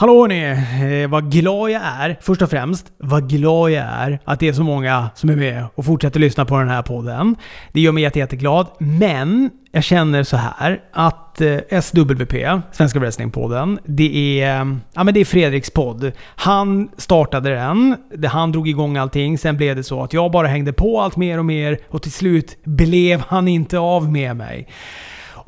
Hallå ni! Eh, vad glad jag är, först och främst, vad glad jag är att det är så många som är med och fortsätter lyssna på den här podden. Det gör mig jätte, jätteglad. Men jag känner så här att eh, SWP, Svenska Wrestlingpodden, det är, eh, ja, men det är Fredriks podd. Han startade den, han drog igång allting. Sen blev det så att jag bara hängde på allt mer och mer och till slut blev han inte av med mig.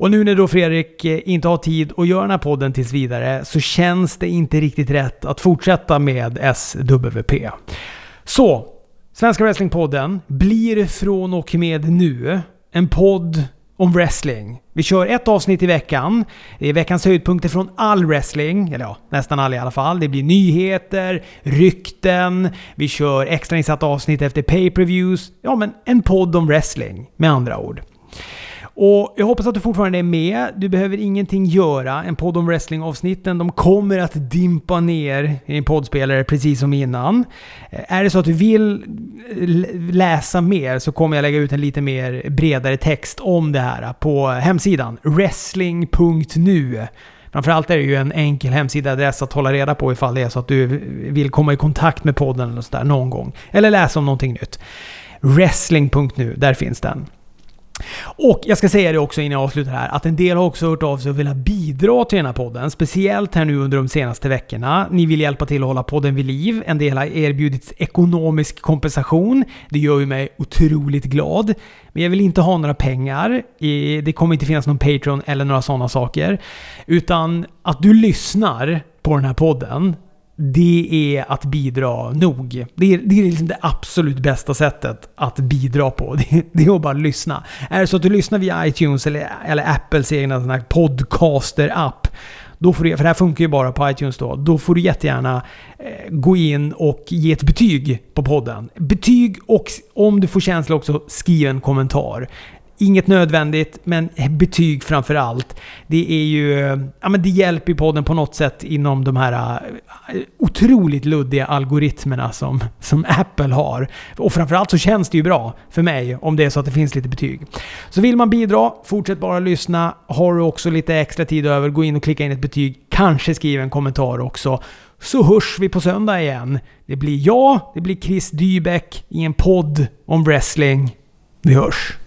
Och nu när då Fredrik eh, inte har tid att göra den här podden tills vidare så känns det inte riktigt rätt att fortsätta med SWP. Så, Svenska Wrestlingpodden blir från och med nu en podd om wrestling. Vi kör ett avsnitt i veckan. Det är veckans höjdpunkter från all wrestling. Eller ja, nästan all i alla fall. Det blir nyheter, rykten, vi kör extrainsatta avsnitt efter pay-per-views. Ja, men en podd om wrestling med andra ord. Och jag hoppas att du fortfarande är med. Du behöver ingenting göra. En podd om wrestlingavsnitten, de kommer att dimpa ner i din poddspelare precis som innan. Eh, är det så att du vill eh, läsa mer så kommer jag lägga ut en lite mer bredare text om det här på hemsidan wrestling.nu. Framförallt är det ju en enkel hemsidaadress att hålla reda på ifall det är så att du vill komma i kontakt med podden eller sådär någon gång. Eller läsa om någonting nytt. Wrestling.nu, där finns den. Och jag ska säga det också innan jag avslutar här, att en del har också hört av sig och velat bidra till den här podden. Speciellt här nu under de senaste veckorna. Ni vill hjälpa till att hålla podden vid liv. En del har erbjudits ekonomisk kompensation. Det gör ju mig otroligt glad. Men jag vill inte ha några pengar. Det kommer inte finnas någon Patreon eller några sådana saker. Utan att du lyssnar på den här podden det är att bidra nog. Det är, det är liksom det absolut bästa sättet att bidra på. Det, det, är att bara lyssna. Är det så att du lyssnar via iTunes eller, eller Apples egna podcaster-app, då får du, för det här funkar ju bara på iTunes då, då får du jättegärna eh, gå in och ge ett betyg på podden. Betyg och om du får känsla också, skriv en kommentar. Inget nödvändigt, men betyg framför allt. Det är ju... Ja, men det hjälper ju podden på något sätt inom de här eh, otroligt luddiga algoritmerna som, som Apple har. Och framförallt så känns det ju bra för mig om det är så att det finns lite betyg. Så vill man bidra, fortsätt bara lyssna. Har du också lite extra tid över, gå in och klicka in ett betyg. Kanske skriv en kommentar också. Så hörs vi på söndag igen. Det blir jag, det blir Chris Dybeck i en podd om wrestling. Vi hörs!